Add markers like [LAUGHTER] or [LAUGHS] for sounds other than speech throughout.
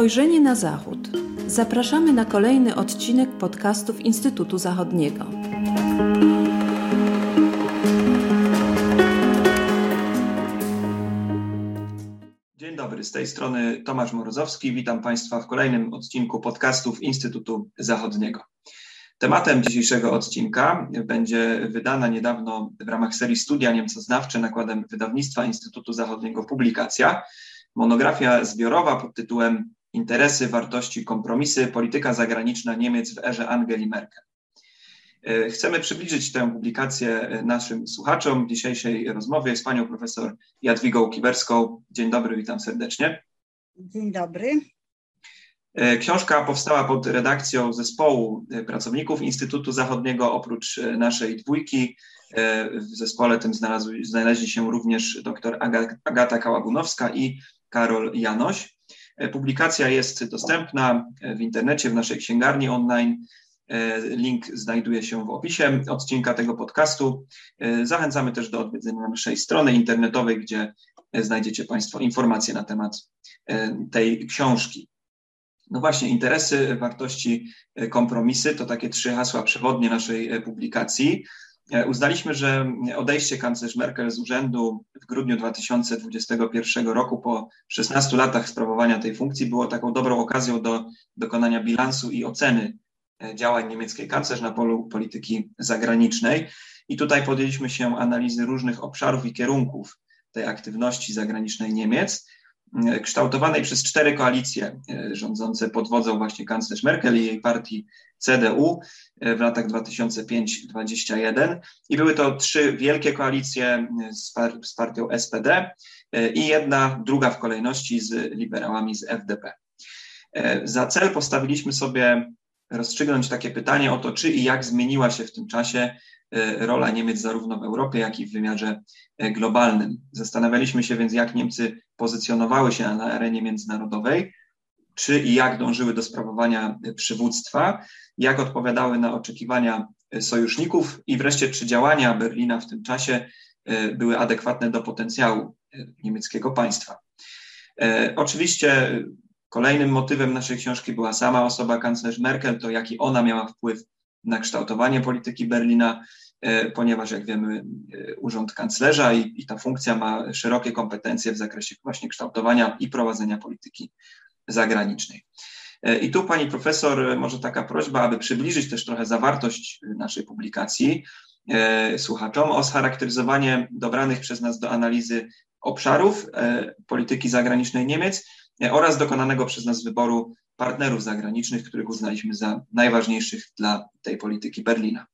Spojrzenie na Zachód. Zapraszamy na kolejny odcinek podcastów Instytutu Zachodniego. Dzień dobry, z tej strony Tomasz Morozowski. Witam Państwa w kolejnym odcinku podcastów Instytutu Zachodniego. Tematem dzisiejszego odcinka będzie wydana niedawno w ramach serii Studia Niemcoznawcze nakładem wydawnictwa Instytutu Zachodniego publikacja, monografia zbiorowa pod tytułem Interesy, wartości, kompromisy, polityka zagraniczna Niemiec w erze Angeli Merkel. E, chcemy przybliżyć tę publikację naszym słuchaczom. W dzisiejszej rozmowie z panią profesor Jadwigą Kiberską. Dzień dobry, witam serdecznie. Dzień dobry. E, książka powstała pod redakcją zespołu e, pracowników Instytutu Zachodniego. Oprócz naszej dwójki w zespole tym znaleźli się również dr Agata Kałabunowska i Karol Janoś. E, publikacja jest dostępna w internecie, w naszej księgarni online. E, link znajduje się w opisie odcinka tego podcastu. E, zachęcamy też do odwiedzenia naszej strony internetowej, gdzie znajdziecie Państwo informacje na temat tej książki. No właśnie, interesy, wartości, kompromisy to takie trzy hasła przewodnie naszej publikacji. E, uznaliśmy, że odejście kanclerz Merkel z urzędu w grudniu 2021 roku po 16 latach sprawowania tej funkcji było taką dobrą okazją do dokonania bilansu i oceny e, działań niemieckiej kanclerz na polu polityki zagranicznej. I tutaj podjęliśmy się analizy różnych obszarów i kierunków tej aktywności zagranicznej Niemiec, kształtowanej przez cztery koalicje rządzące pod wodzą właśnie kanclerz Merkel i jej partii CDU e, w latach 2005-2021 i były to trzy wielkie koalicje e, z, par z partią SPD e, i jedna, druga w kolejności z liberałami z FDP. Za cel postawiliśmy sobie rozstrzygnąć takie pytanie o to, czy i jak zmieniła się w tym czasie rola Niemiec zarówno w Europie, jak i w wymiarze globalnym. Zastanawialiśmy się więc, jak Niemcy pozycjonowały się na arenie międzynarodowej, czy i jak dążyły do sprawowania przywództwa, jak odpowiadały na oczekiwania sojuszników i wreszcie czy działania Berlina w tym czasie e, były adekwatne do potencjału e, niemieckiego państwa. E, oczywiście kolejnym motywem naszej książki była sama osoba kanclerz Merkel, to jaki ona miała wpływ na kształtowanie polityki Berlina, ponieważ jak wiemy urząd kanclerza i, i ta funkcja ma szerokie kompetencje w zakresie właśnie kształtowania i prowadzenia polityki zagranicznej. E, I tu pani profesor, może taka prośba, aby przybliżyć też trochę zawartość naszej publikacji e, słuchaczom o scharakteryzowanie dobranych przez nas do analizy obszarów e, polityki zagranicznej Niemiec oraz dokonanego przez nas wyboru partnerów zagranicznych, których uznaliśmy za najważniejszych dla tej polityki Berlina.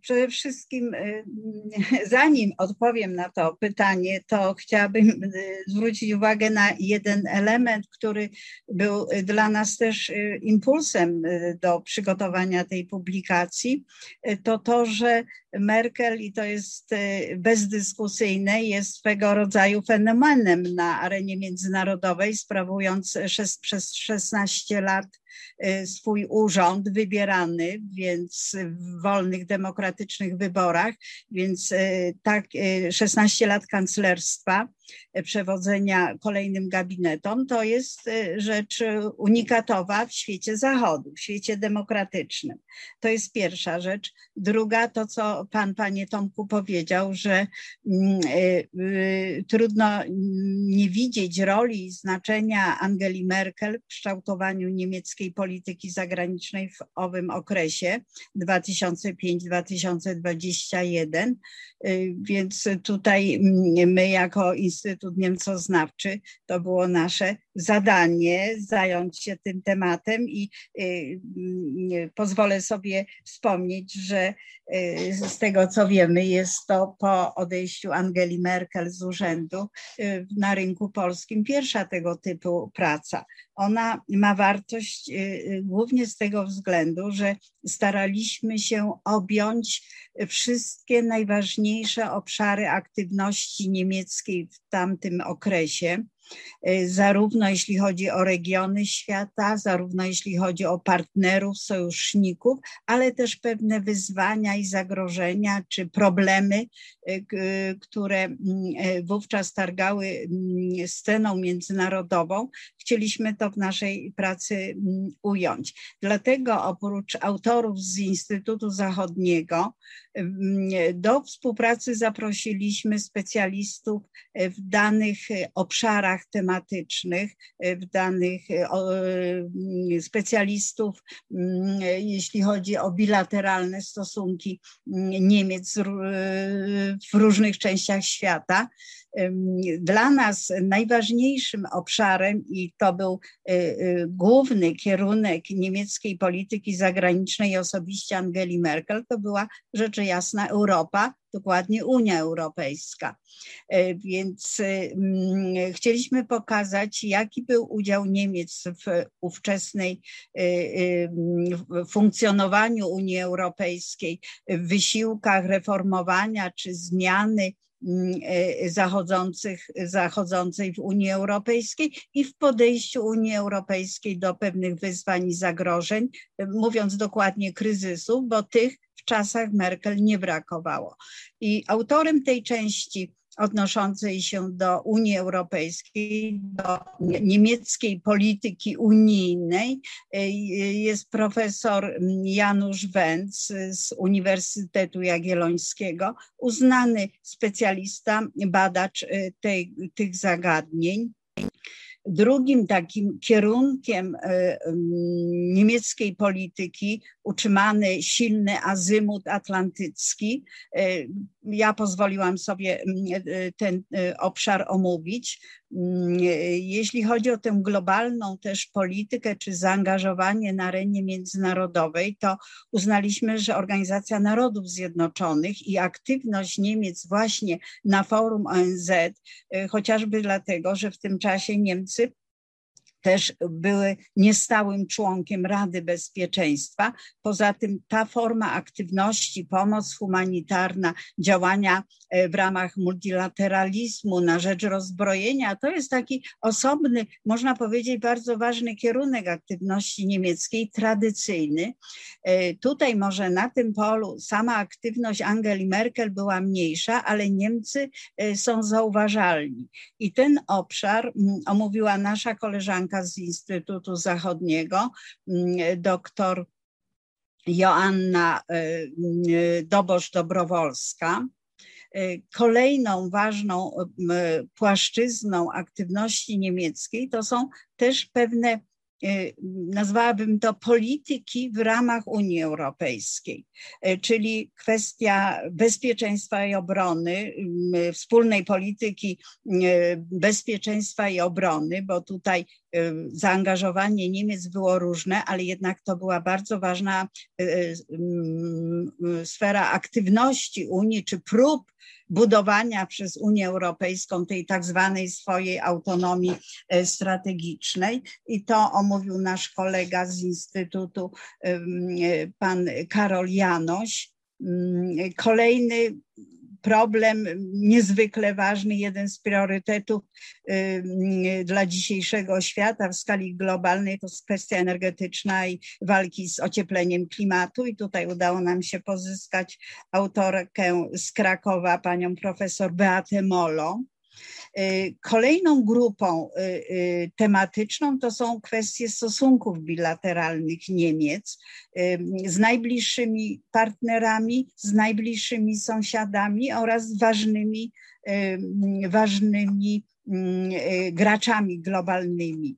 Przede wszystkim, y, [LAUGHS] zanim odpowiem na to pytanie, to chciałabym y, zwrócić uwagę na jeden element, który był dla nas też y, impulsem do przygotowania tej publikacji. To to, że Merkel, i to jest bezdyskusyjne, jest swego rodzaju fenomenem na arenie międzynarodowej, sprawując przez 16 lat Y, swój urząd wybierany, więc w wolnych, demokratycznych wyborach, więc y, tak 16 y, lat kanclerstwa przewodzenia kolejnym gabinetom, to jest y, rzecz unikatowa w świecie zachodu, w świecie demokratycznym. To jest pierwsza rzecz. Druga, to co pan, panie Tomku, powiedział, że mm, y, y, trudno nie widzieć roli i znaczenia Angeli Merkel w kształtowaniu niemieckiej polityki zagranicznej w owym okresie 2005-2021. Więc tutaj mm, my jako Instytut Niemcoznawczy to było nasze zadanie zająć się tym tematem i y, y, pozwolę sobie wspomnieć, że y, z tego co wiemy, jest to po odejściu Angeli Merkel z urzędu na rynku polskim pierwsza tego typu praca. Ona ma wartość głównie z tego względu, że staraliśmy się objąć wszystkie najważniejsze obszary aktywności niemieckiej w tamtym okresie. y, zarówno jeśli chodzi o regiony świata, zarówno jeśli chodzi o partnerów, sojuszników, ale też pewne wyzwania i zagrożenia czy problemy, y, które mm, wówczas targały mm, sceną międzynarodową. Chcieliśmy to w naszej pracy mm, ująć. Dlatego oprócz autorów z Instytutu Zachodniego do współpracy zaprosiliśmy specjalistów w danych obszarach tematycznych, w danych specjalistów, jeśli chodzi o bilateralne stosunki Niemiec w różnych częściach świata. Dla nas najważniejszym obszarem, i to był y, y, główny kierunek niemieckiej polityki zagranicznej osobiście Angeli Merkel, to była rzecz jasna Europa, dokładnie Unia Europejska. E, więc mm, chcieliśmy pokazać, jaki był udział Niemiec w ówczesnej y, funkcjonowaniu Unii Europejskiej, w wysiłkach reformowania czy zmiany zachodzących, zachodzącej w Unii Europejskiej i w podejściu Unii Europejskiej do pewnych wyzwań i zagrożeń, mówiąc dokładnie kryzysów, bo tych w czasach Merkel nie brakowało. I autorem tej części odnoszącej się do Unii Europejskiej, do niemieckiej polityki unijnej jest profesor Janusz Wenz z Uniwersytetu Jagiellońskiego, uznany specjalista, badacz tej, tych zagadnień. Drugim takim kierunkiem e, niemieckiej polityki, utrzymany silny azymut atlantycki, ja pozwoliłam sobie e, ten obszar omówić. Jeśli chodzi o tę globalną też politykę czy zaangażowanie na arenie międzynarodowej, to uznaliśmy, że Organizacja Narodów Zjednoczonych i aktywność Niemiec właśnie na forum ONZ, chociażby dlatego, że w tym czasie Niemcy też były niestałym członkiem Rady Bezpieczeństwa. Poza tym ta forma aktywności, pomoc humanitarna, działania e, w ramach multilateralizmu na rzecz rozbrojenia, to jest taki osobny, można powiedzieć, bardzo ważny kierunek aktywności niemieckiej, tradycyjny. E, tutaj może na tym polu sama aktywność Angeli Merkel była mniejsza, ale Niemcy e, są zauważalni. I ten obszar omówiła nasza koleżanka z Instytutu Zachodniego, mm, doktor Joanna e, mm, Dobosz-Dobrowolska. E, kolejną ważną płaszczyzną aktywności niemieckiej to są też pewne Y, nazwałabym to polityki w ramach Unii Europejskiej, y, czyli kwestia bezpieczeństwa i obrony, wspólnej polityki bezpieczeństwa i obrony, bo tutaj zaangażowanie Niemiec było różne, ale jednak to była bardzo ważna sfera aktywności Unii czy prób budowania przez Unię Europejską tej tak zwanej swojej autonomii e, strategicznej. I to omówił nasz kolega z Instytutu, e, pan Karol Janoś. Mm, kolejny problem niezwykle ważny, jeden z priorytetów dla dzisiejszego świata w skali globalnej to jest kwestia energetyczna i walki z ociepleniem klimatu. I tutaj udało nam się pozyskać autorkę z Krakowa, panią profesor Beatę Molo Y, kolejną grupą y, y, tematyczną to są kwestie stosunków bilateralnych Niemiec z najbliższymi partnerami, z najbliższymi sąsiadami oraz ważnymi, ważnymi graczami globalnymi.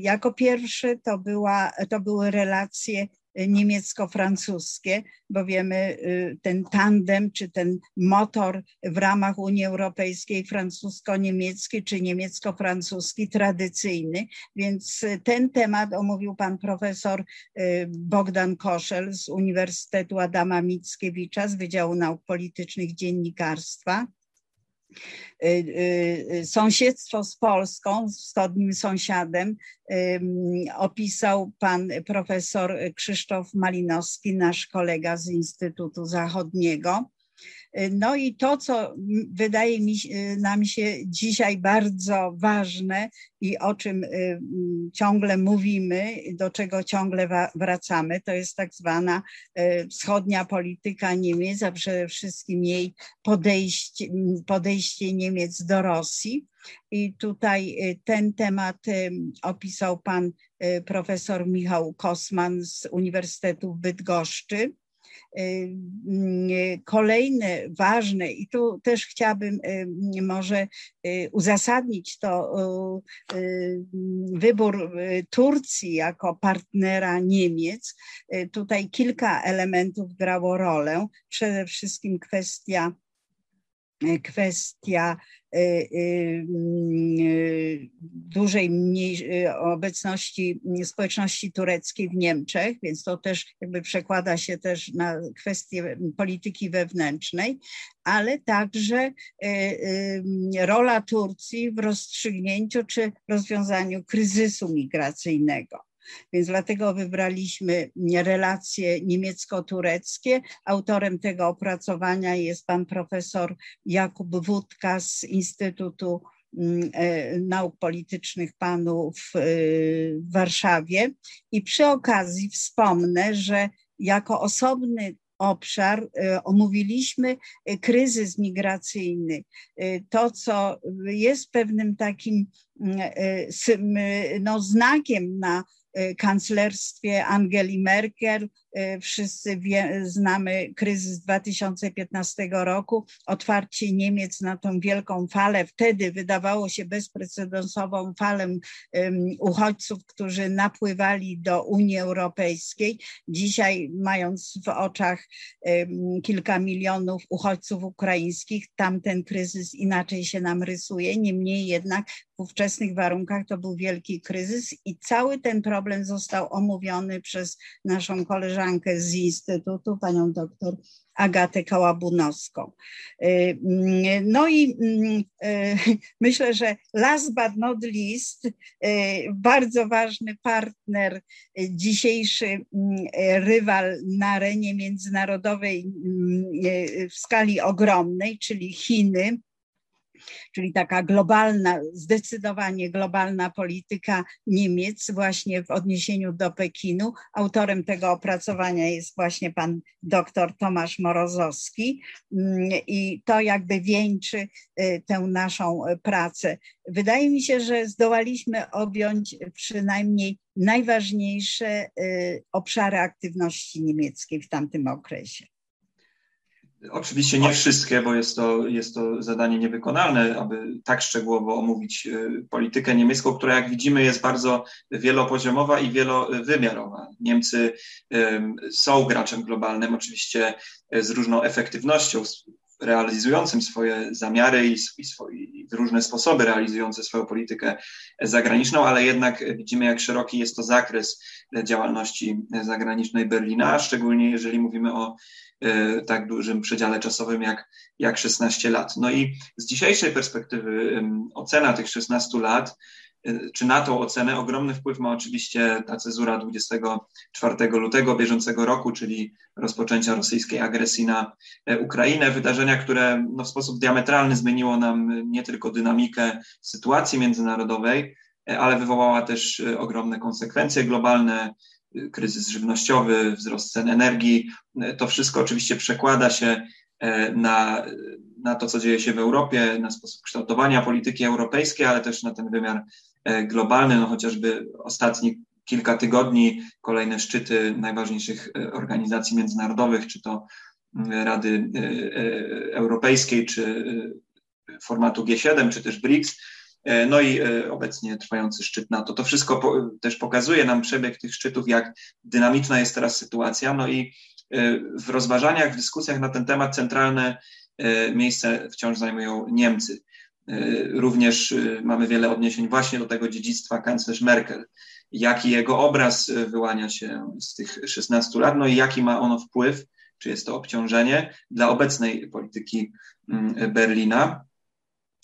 Jako pierwsze to, była, to były relacje niemiecko-francuskie, bo wiemy, y, ten tandem czy ten motor w ramach Unii Europejskiej francusko-niemiecki czy niemiecko-francuski tradycyjny, więc ten temat omówił pan profesor y, Bogdan Koszel z Uniwersytetu Adama Mickiewicza z Wydziału Nauk Politycznych Dziennikarstwa. Y, y, sąsiedztwo z Polską, wschodnim sąsiadem, opisał pan profesor Krzysztof Malinowski, nasz kolega z Instytutu Zachodniego. No i to, co wydaje mi nam się dzisiaj bardzo ważne i o czym y, ciągle mówimy, do czego ciągle wracamy, to jest tak zwana y, wschodnia polityka Niemiec, a przede wszystkim jej podejście, podejście Niemiec do Rosji. I tutaj y, ten temat opisał pan profesor Michał Kosman z Uniwersytetu w Bydgoszczy. Y, y, kolejne ważne, i tu też chciałabym y, może uzasadnić to wybór Turcji jako partnera Niemiec. Tutaj kilka elementów grało rolę. Przede wszystkim kwestia kwestia y, y, y, dużej obecności społeczności tureckiej w Niemczech, więc to też jakby przekłada się też na kwestię polityki wewnętrznej, ale także rola Turcji w rozstrzygnięciu czy rozwiązaniu kryzysu migracyjnego. Więc dlatego wybraliśmy relacje niemiecko-tureckie. Autorem tego opracowania jest pan profesor Jakub Wódka z Instytutu mm, e, Nauk Politycznych Panu w, e, w Warszawie. I przy okazji wspomnę, że jako osobny obszar e, omówiliśmy kryzys migracyjny. To, co jest pewnym takim mm, no, znakiem na kanclerstwie Angeli Merkel. Y, wszyscy wie, znamy kryzys 2015 roku, otwarcie Niemiec na tą wielką falę. Wtedy wydawało się bezprecedensową falę uchodźców, którzy napływali do Unii Europejskiej. Dzisiaj, mając w oczach kilka milionów uchodźców ukraińskich, tamten kryzys inaczej się nam rysuje. Niemniej jednak w ówczesnych warunkach to był wielki kryzys i cały ten problem został omówiony przez naszą koleżankę z Instytutu, panią doktor Agatę Kałabunowską. Y, mm, no i mm, y, [LAUGHS] myślę, że last but not least, y, bardzo ważny partner, dzisiejszy mm, rywal na arenie międzynarodowej w skali ogromnej, czyli Chiny czyli taka globalna, zdecydowanie globalna polityka Niemiec właśnie w odniesieniu do Pekinu. Autorem tego opracowania jest właśnie pan dr Tomasz Morozowski mm, i to jakby wieńczy y, tę naszą pracę. Wydaje mi się, że zdołaliśmy objąć przynajmniej najważniejsze y, obszary aktywności niemieckiej w tamtym okresie. Oczywiście nie wszystkie, bo jest to, jest to zadanie niewykonalne, aby tak szczegółowo omówić y, politykę niemiecką, która jak widzimy jest bardzo wielopoziomowa i wielowymiarowa. Niemcy są graczem globalnym, oczywiście z różną efektywnością, realizującym swoje zamiary i, i, i różne sposoby realizujące swoją politykę zagraniczną, ale jednak widzimy, jak szeroki jest to zakres działalności zagranicznej Berlina, szczególnie jeżeli mówimy o E, tak dużym przedziale czasowym jak, jak 16 lat. No i z dzisiejszej perspektywy ocena tych 16 lat, czy na tą ocenę ogromny wpływ ma oczywiście ta cezura 24 lutego bieżącego roku, czyli rozpoczęcia rosyjskiej agresji na e, Ukrainę, wydarzenia, które no, w sposób diametralny zmieniło nam nie tylko dynamikę sytuacji międzynarodowej, ale wywołała też ogromne konsekwencje globalne, kryzys żywnościowy, wzrost cen energii. To wszystko oczywiście przekłada się e, na, na to, co dzieje się w Europie, na sposób kształtowania polityki europejskiej, ale też na ten wymiar e, globalny, no chociażby ostatni kilka tygodni, kolejne szczyty najważniejszych e, organizacji międzynarodowych, czy to Rady Europejskiej, czy formatu G7, czy też BRICS, E, no i e, obecnie trwający szczyt NATO. To wszystko po, też pokazuje nam przebieg tych szczytów, jak dynamiczna jest teraz sytuacja. No i e, w rozważaniach, w dyskusjach na ten temat centralne miejsce wciąż zajmują Niemcy. Również mamy wiele odniesień właśnie do tego dziedzictwa kanclerz Merkel. Jaki jego obraz wyłania się z tych 16 lat, no i jaki ma ono wpływ, czy jest to obciążenie dla obecnej polityki mm, Berlina.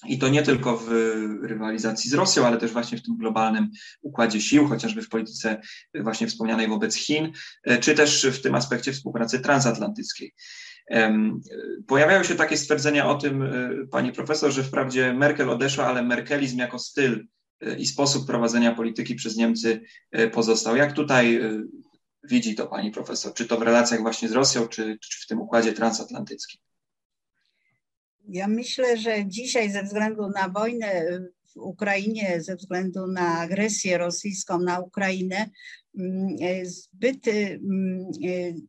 I to nie tylko w rywalizacji z Rosją, ale też właśnie w tym globalnym układzie sił, chociażby w polityce właśnie wspomnianej wobec Chin, czy też w tym aspekcie współpracy transatlantyckiej. Pojawiają się takie stwierdzenia o tym, pani profesor, że wprawdzie Merkel odeszła, ale merkelizm jako styl i sposób prowadzenia polityki przez Niemcy pozostał. Jak tutaj widzi to pani profesor? Czy to w relacjach właśnie z Rosją, czy, czy w tym układzie transatlantyckim? Ja myślę, że dzisiaj ze względu na wojnę w Ukrainie, ze względu na agresję rosyjską na Ukrainę, mm, zbyt mm,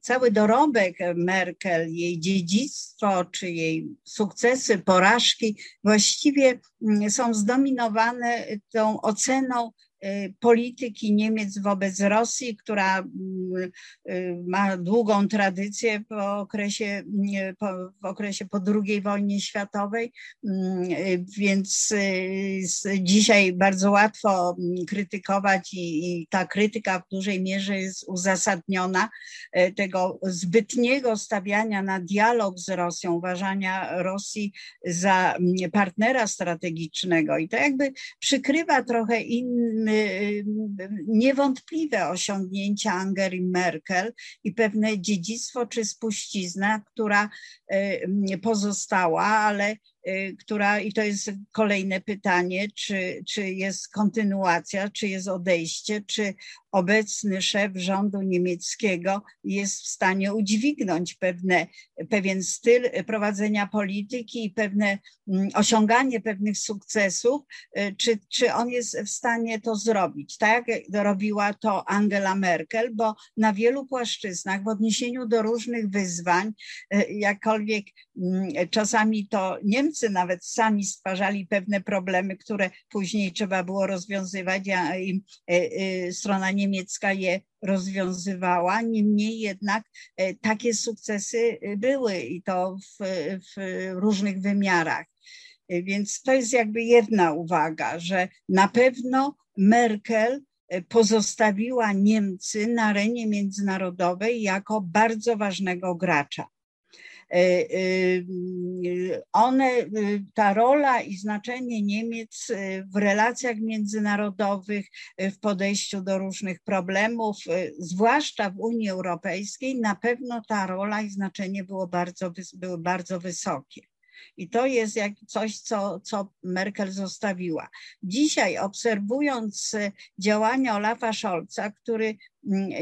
cały dorobek Merkel, jej dziedzictwo czy jej sukcesy, porażki właściwie mm, są zdominowane tą oceną Y, polityki Niemiec wobec Rosji, która mm, y, ma długą tradycję po okresie, y, po, w okresie po II wojnie światowej, mm, więc dzisiaj bardzo łatwo mm, krytykować i, i ta krytyka w dużej mierze jest uzasadniona tego zbytniego stawiania na dialog z Rosją, uważania Rosji za partnera strategicznego. I to jakby przykrywa trochę inny Y, niewątpliwe osiągnięcia Angeli Merkel i pewne dziedzictwo czy spuścizna, która y, pozostała, ale y, która, i to jest kolejne pytanie, czy, czy jest kontynuacja, czy jest odejście, czy obecny szef rządu niemieckiego jest w stanie udźwignąć pewne, pewien styl prowadzenia polityki i pewne mm, osiąganie pewnych sukcesów, y, czy, czy on jest w stanie to zrobić, tak? Jak robiła to Angela Merkel, bo na wielu płaszczyznach w odniesieniu do różnych wyzwań, y, jakkolwiek mm, czasami to Niemcy nawet sami stwarzali pewne problemy, które później trzeba było rozwiązywać, a y, strona niemiecka je rozwiązywała. Niemniej jednak e, takie sukcesy e, były i to w, w różnych wymiarach. E, więc to jest jakby jedna uwaga, że na pewno Merkel pozostawiła Niemcy na arenie międzynarodowej jako bardzo ważnego gracza. E, e, one, e, ta rola i znaczenie Niemiec w relacjach międzynarodowych, w podejściu do różnych problemów, zwłaszcza w Unii Europejskiej, na pewno ta rola i znaczenie było bardzo, były bardzo wysokie. I to jest jak coś, co, co Merkel zostawiła. Dzisiaj obserwując działania Olafa Scholza, który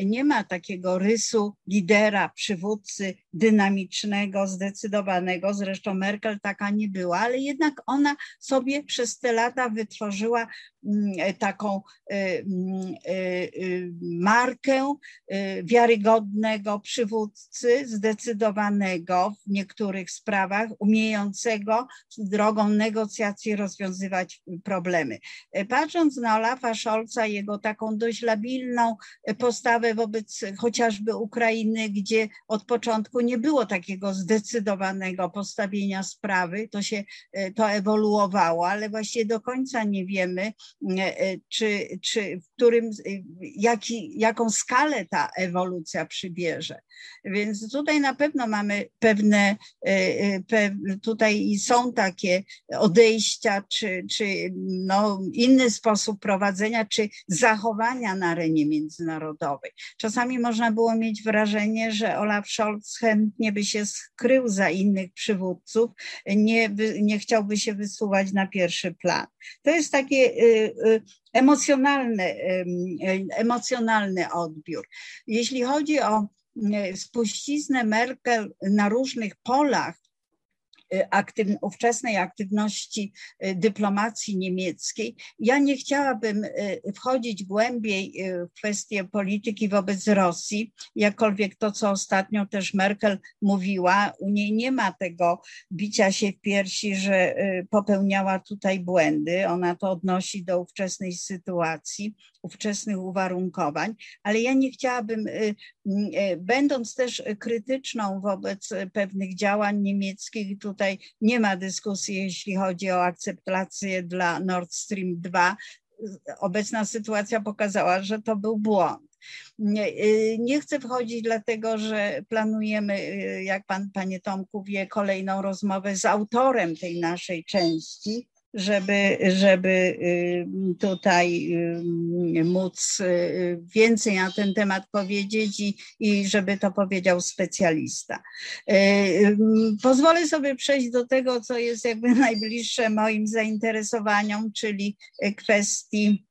nie ma takiego rysu lidera, przywódcy dynamicznego, zdecydowanego. Zresztą Merkel taka nie była, ale jednak ona sobie przez te lata wytworzyła mm, taką y, y, y, markę wiarygodnego przywódcy, zdecydowanego w niektórych sprawach, umiejącego drogą negocjacji rozwiązywać problemy. Patrząc na Olafa Scholza, jego taką dość labilną postawę wobec chociażby Ukrainy, gdzie od początku nie było takiego zdecydowanego postawienia sprawy, to się e, to ewoluowało, ale właściwie do końca nie wiemy, e, e, czy, czy w którym, jaki, jaką skalę ta ewolucja przybierze. Więc tutaj na pewno mamy pewne, tutaj są takie odejścia, czy, czy no, inny sposób prowadzenia, czy zachowania na arenie międzynarodowej. Czasami można było mieć wrażenie, że Olaf Scholz chętnie by się skrył za innych przywódców, nie, nie chciałby się wysuwać na pierwszy plan. To jest takie y, y, emocjonalny, emocjonalny odbiór. Jeśli chodzi o y, spuściznę Merkel na różnych polach, aktyw, ówczesnej aktywności y, dyplomacji niemieckiej. Ja nie chciałabym y, wchodzić głębiej w kwestie polityki wobec Rosji, jakkolwiek to, co ostatnio też Merkel mówiła, u niej nie ma tego bicia się w piersi, że popełniała tutaj błędy. Ona to odnosi do ówczesnej sytuacji, ówczesnych uwarunkowań, ale ja nie chciałabym, będąc też krytyczną wobec pewnych działań niemieckich, tutaj tutaj nie ma dyskusji, jeśli chodzi o akceptację dla Nord Stream 2. Obecna sytuacja pokazała, że to był błąd. Nie, y, nie, chcę wchodzić, dlatego że planujemy, y, jak pan, panie Tomku wie, kolejną rozmowę z autorem tej naszej części, żeby, żeby y, tutaj y, móc y, więcej na ten temat powiedzieć i, i żeby to powiedział specjalista. Pozwolę sobie przejść do tego, co jest jakby [LAUGHS] najbliższe moim zainteresowaniom, czyli kwestii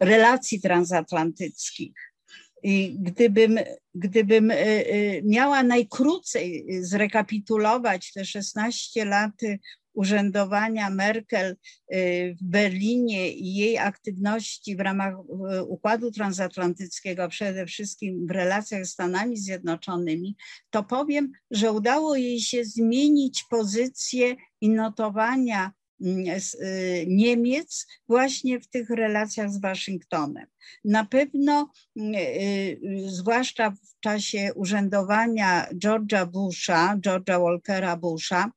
relacji transatlantyckich. I gdybym, gdybym miała najkrócej zrekapitulować te 16 lat urzędowania Merkel y, w Berlinie i jej aktywności w ramach y, Układu Transatlantyckiego, przede wszystkim w relacjach z Stanami Zjednoczonymi, to powiem, że udało jej się zmienić pozycję i notowania mm, y, Niemiec właśnie w tych relacjach z Waszyngtonem. Na pewno, zwłaszcza w czasie urzędowania George'a Busha, George'a Walkera Busha,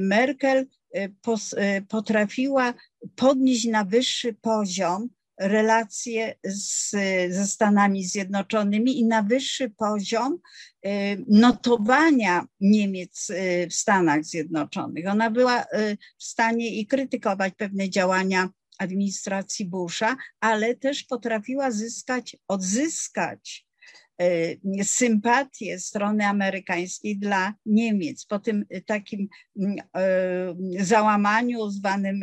Merkel e, e, potrafiła podnieść na wyższy poziom relacje z, ze Stanami Zjednoczonymi i na wyższy poziom notowania Niemiec w Stanach Zjednoczonych. Ona była w stanie i krytykować pewne działania administracji Busha, ale też potrafiła zyskać, odzyskać sympatię strony amerykańskiej dla Niemiec. Po tym y, takim mm, y, załamaniu zwanym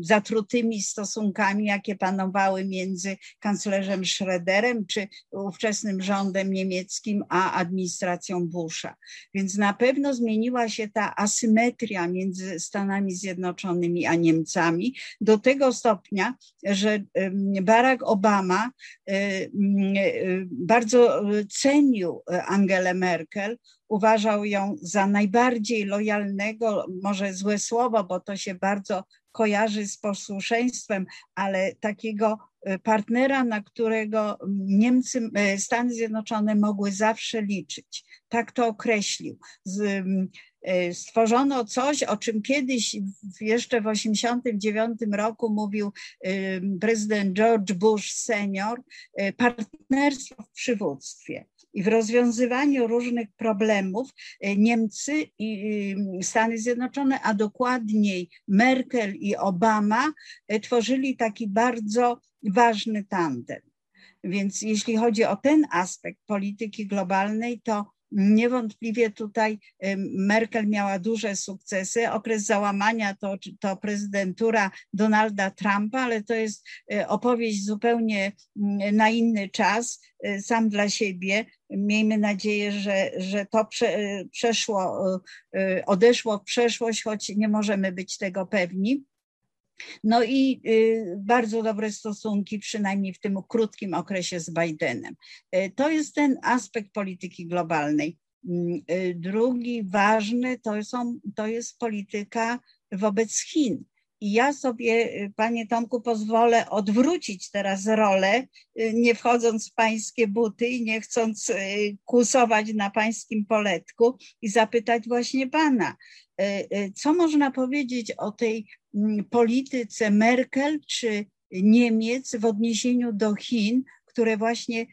zatrutymi stosunkami, jakie panowały między kanclerzem Schroederem czy ówczesnym rządem niemieckim a administracją Busha. Więc na pewno zmieniła się ta asymetria między Stanami Zjednoczonymi a Niemcami do tego stopnia, że Barack Obama bardzo cenił e, Angelę Merkel, uważał ją za najbardziej lojalnego, może złe słowo, bo to się bardzo kojarzy z posłuszeństwem, ale takiego e, partnera, na którego Niemcy, e, Stany Zjednoczone mogły zawsze liczyć. Tak to określił. Z, stworzono coś, o czym kiedyś jeszcze w 1989 roku mówił prezydent George Bush senior, partnerstwo w przywództwie. I w rozwiązywaniu różnych problemów Niemcy i Stany Zjednoczone, a dokładniej Merkel i Obama tworzyli taki bardzo ważny tandem. Więc jeśli chodzi o ten aspekt polityki globalnej, to Niewątpliwie tutaj Merkel miała duże sukcesy. Okres załamania to, to prezydentura Donalda Trumpa, ale to jest e, opowieść zupełnie mm, na inny czas, e, sam dla siebie. Miejmy nadzieję, że, że to prze, e, przeszło, odeszło w przeszłość, choć nie możemy być tego pewni. No i y, bardzo dobre stosunki, przynajmniej w tym krótkim okresie z Bidenem. Y, to jest ten aspekt polityki globalnej. Mm, y, drugi ważny to, są, to jest polityka wobec Chin. I ja sobie, panie Tomku, pozwolę odwrócić teraz rolę, nie wchodząc w pańskie buty i nie chcąc kusować na pańskim poletku i zapytać właśnie pana, co można powiedzieć o tej Mm, polityce Merkel czy Niemiec w odniesieniu do Chin, które właśnie e,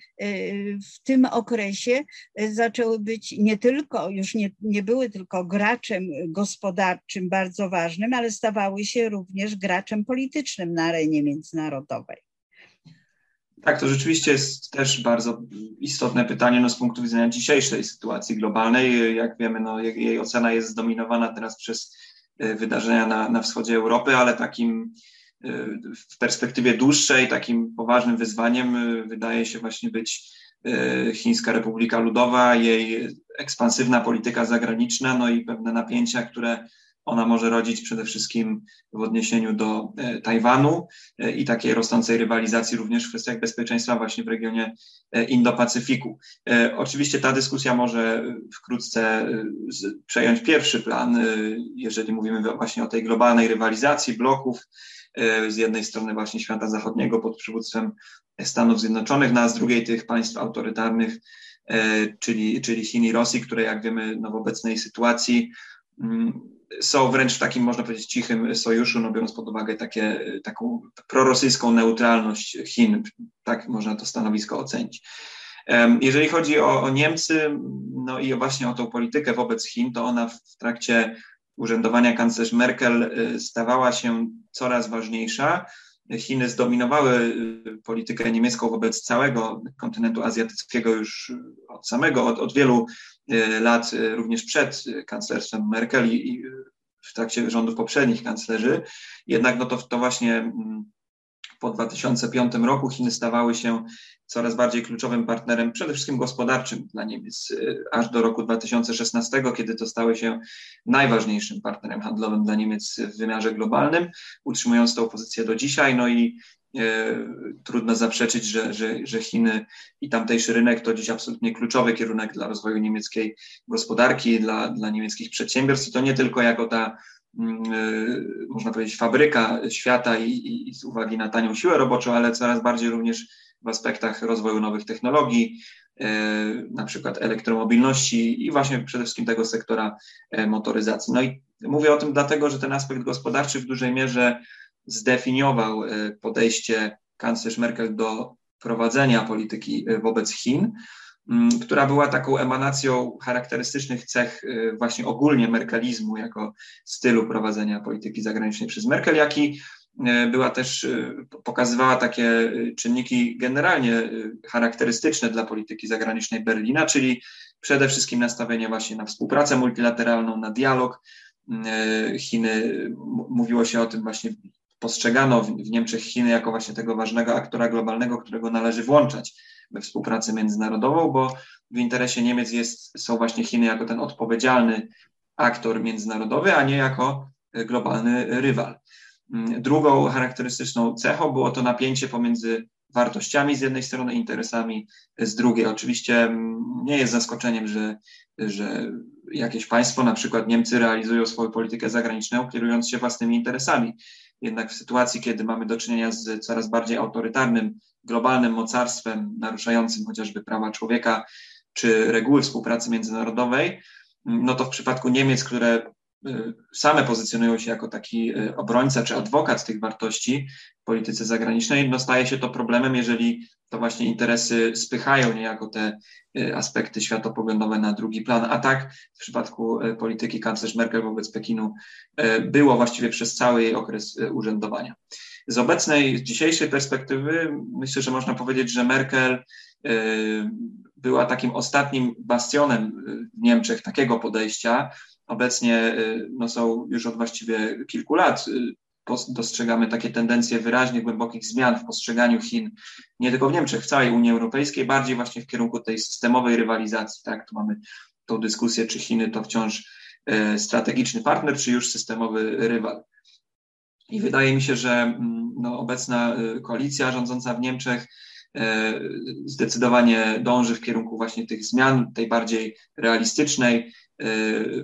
w tym okresie e, zaczęły być nie tylko, już nie, nie były tylko graczem gospodarczym bardzo ważnym, ale stawały się również graczem politycznym na arenie międzynarodowej. Tak, to rzeczywiście jest też bardzo istotne pytanie no, z punktu widzenia dzisiejszej sytuacji globalnej. Jak wiemy, no, jej ocena jest zdominowana teraz przez E, wydarzenia na, na wschodzie Europy, ale takim e, w perspektywie dłuższej, takim poważnym wyzwaniem e, wydaje się właśnie być Chińska Republika Ludowa, jej ekspansywna polityka zagraniczna, no i pewne napięcia, które ona może rodzić przede wszystkim w odniesieniu do e, Tajwanu e, i takiej rosnącej rywalizacji również w kwestiach bezpieczeństwa właśnie w regionie e, Indo-Pacyfiku. Oczywiście ta dyskusja może wkrótce przejąć pierwszy plan, jeżeli mówimy właśnie o tej globalnej rywalizacji bloków, z jednej strony właśnie świata zachodniego pod przywództwem Stanów Zjednoczonych, no a z drugiej tych państw autorytarnych, czyli, czyli Chin i Rosji, które jak wiemy no w obecnej sytuacji mm, są wręcz w takim, można powiedzieć, cichym sojuszu, no biorąc pod uwagę takie, taką prorosyjską neutralność Chin, tak można to stanowisko ocenić. Jeżeli chodzi o, o Niemcy, no i właśnie o tą politykę wobec Chin, to ona w trakcie urzędowania kanclerz Merkel stawała się coraz ważniejsza. Chiny zdominowały politykę niemiecką wobec całego kontynentu azjatyckiego już od samego, od, od wielu lat, również przed kanclerstwem Merkel i, w trakcie rządów poprzednich kanclerzy. Jednak no to, to właśnie mm, po 2005 roku Chiny stawały się coraz bardziej kluczowym partnerem, przede wszystkim gospodarczym dla Niemiec, y, aż do roku 2016, kiedy to stały się najważniejszym partnerem handlowym dla Niemiec w wymiarze globalnym, utrzymując tą pozycję do dzisiaj. No i e, trudno zaprzeczyć, że, że, że Chiny i tamtejszy rynek to dziś absolutnie kluczowy kierunek dla rozwoju niemieckiej gospodarki, dla, dla niemieckich przedsiębiorstw. I to nie tylko jako ta Mm, y, można powiedzieć, fabryka świata i, i, i z uwagi na tanią siłę roboczą, ale coraz bardziej również w aspektach rozwoju nowych technologii, y, na przykład elektromobilności i właśnie przede wszystkim tego sektora e, motoryzacji. No i mówię o tym dlatego, że ten aspekt gospodarczy w dużej mierze zdefiniował e, podejście kanclerz Merkel do prowadzenia polityki e, wobec Chin. Mm, która była taką emanacją charakterystycznych cech y, właśnie ogólnie merkelizmu jako stylu prowadzenia polityki zagranicznej przez Merkel, jak i y, była też, y, pokazywała takie czynniki generalnie charakterystyczne dla polityki zagranicznej Berlina, czyli przede wszystkim nastawienie właśnie na współpracę multilateralną, na dialog. Chiny, mówiło się o tym właśnie, postrzegano w Niemczech Chiny jako właśnie tego ważnego aktora globalnego, którego należy włączać we współpracę międzynarodową, bo w interesie Niemiec jest, są właśnie Chiny jako ten odpowiedzialny aktor międzynarodowy, a nie jako globalny rywal. Mm, drugą charakterystyczną cechą było to napięcie pomiędzy wartościami z jednej strony, interesami z drugiej. Oczywiście mm, nie jest zaskoczeniem, że, że jakieś państwo, na przykład Niemcy, realizują swoją politykę zagraniczną, kierując się własnymi interesami. Jednak w sytuacji, kiedy mamy do czynienia z coraz bardziej autorytarnym globalnym mocarstwem naruszającym chociażby prawa człowieka czy reguły współpracy międzynarodowej, no to w przypadku Niemiec, które same pozycjonują się jako taki y, obrońca czy adwokat tych wartości w polityce zagranicznej, no staje się to problemem, jeżeli to właśnie interesy spychają niejako te y, aspekty światopoglądowe na drugi plan. A tak w przypadku polityki kanclerz Merkel wobec Pekinu było właściwie przez cały jej okres urzędowania. Z obecnej, z dzisiejszej perspektywy myślę, że można powiedzieć, że Merkel y, była takim ostatnim bastionem w Niemczech takiego podejścia. Obecnie y, no, są już od właściwie kilku lat y, dostrzegamy takie tendencje wyraźnie głębokich zmian w postrzeganiu Chin, nie tylko w Niemczech, w całej Unii Europejskiej, bardziej właśnie w kierunku tej systemowej rywalizacji. Tak, tu mamy tą dyskusję, czy Chiny to wciąż strategiczny partner, czy już systemowy rywal. I wydaje mi się, że mm, no, obecna y, koalicja rządząca w Niemczech y, zdecydowanie dąży w kierunku właśnie tych zmian, tej bardziej realistycznej y,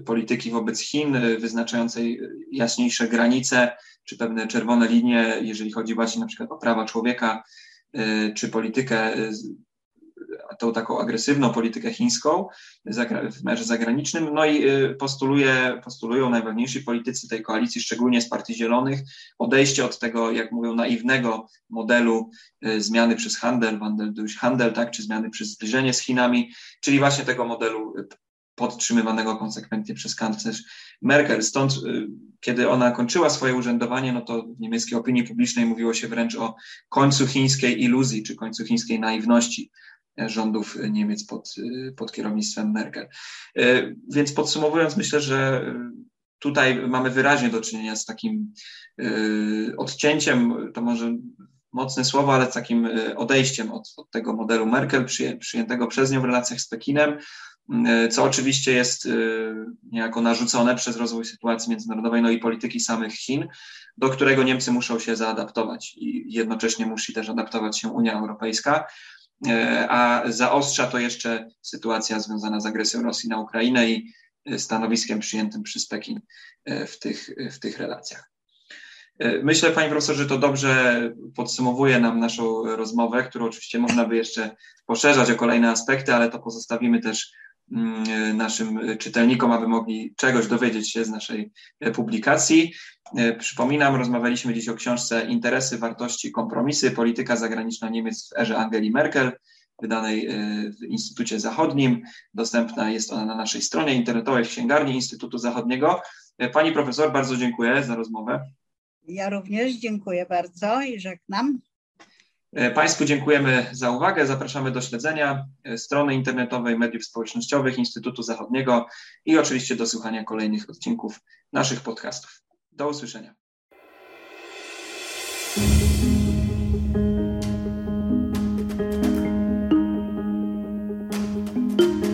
polityki wobec Chin, wyznaczającej jaśniejsze granice czy pewne czerwone linie, jeżeli chodzi właśnie na przykład o prawa człowieka czy politykę tą taką agresywną politykę chińską w wymiarze zagranicznym, no i y, postuluje, postulują najważniejsi politycy tej koalicji, szczególnie z Partii Zielonych, odejście od tego, jak mówią, naiwnego modelu y, zmiany przez handel, durch Handel, tak, czy zmiany przez zbliżenie z Chinami, czyli właśnie tego modelu y, podtrzymywanego konsekwentnie przez kanclerz Merkel. Stąd, kiedy ona kończyła swoje urzędowanie, no to w niemieckiej opinii publicznej mówiło się wręcz o końcu chińskiej iluzji, czy końcu chińskiej naiwności rządów Niemiec pod, pod kierownictwem Merkel. E, więc podsumowując, myślę, że tutaj mamy wyraźnie do czynienia z takim odcięciem, to może mocne słowo, ale z takim odejściem od, od tego modelu Merkel przyjętego przez nią w relacjach z Pekinem, co oczywiście jest niejako narzucone przez rozwój sytuacji międzynarodowej, no i polityki samych Chin, do którego Niemcy muszą się zaadaptować i jednocześnie musi też adaptować się Unia Europejska. E, a zaostrza to jeszcze sytuacja związana z agresją Rosji na Ukrainę i e, stanowiskiem przyjętym przez Pekin e, w tych, w tych relacjach. Myślę, panie profesorze, że to dobrze podsumowuje nam naszą rozmowę, którą oczywiście można by jeszcze poszerzać o kolejne aspekty, ale to pozostawimy też mm, naszym czytelnikom, aby mogli czegoś dowiedzieć się z naszej publikacji. E, przypominam, rozmawialiśmy dziś o książce Interesy, wartości, kompromisy, polityka zagraniczna Niemiec w erze Angeli Merkel, wydanej e, w Instytucie Zachodnim. Dostępna jest ona na naszej stronie internetowej w księgarni Instytutu Zachodniego. Pani profesor, bardzo dziękuję za rozmowę. Ja również dziękuję bardzo i żegnam. Państwu dziękujemy za uwagę. Zapraszamy do śledzenia strony internetowej mediów społecznościowych Instytutu Zachodniego i oczywiście do słuchania kolejnych odcinków naszych podcastów. Do usłyszenia.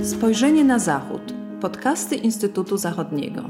Spojrzenie na Zachód. Podcasty Instytutu Zachodniego.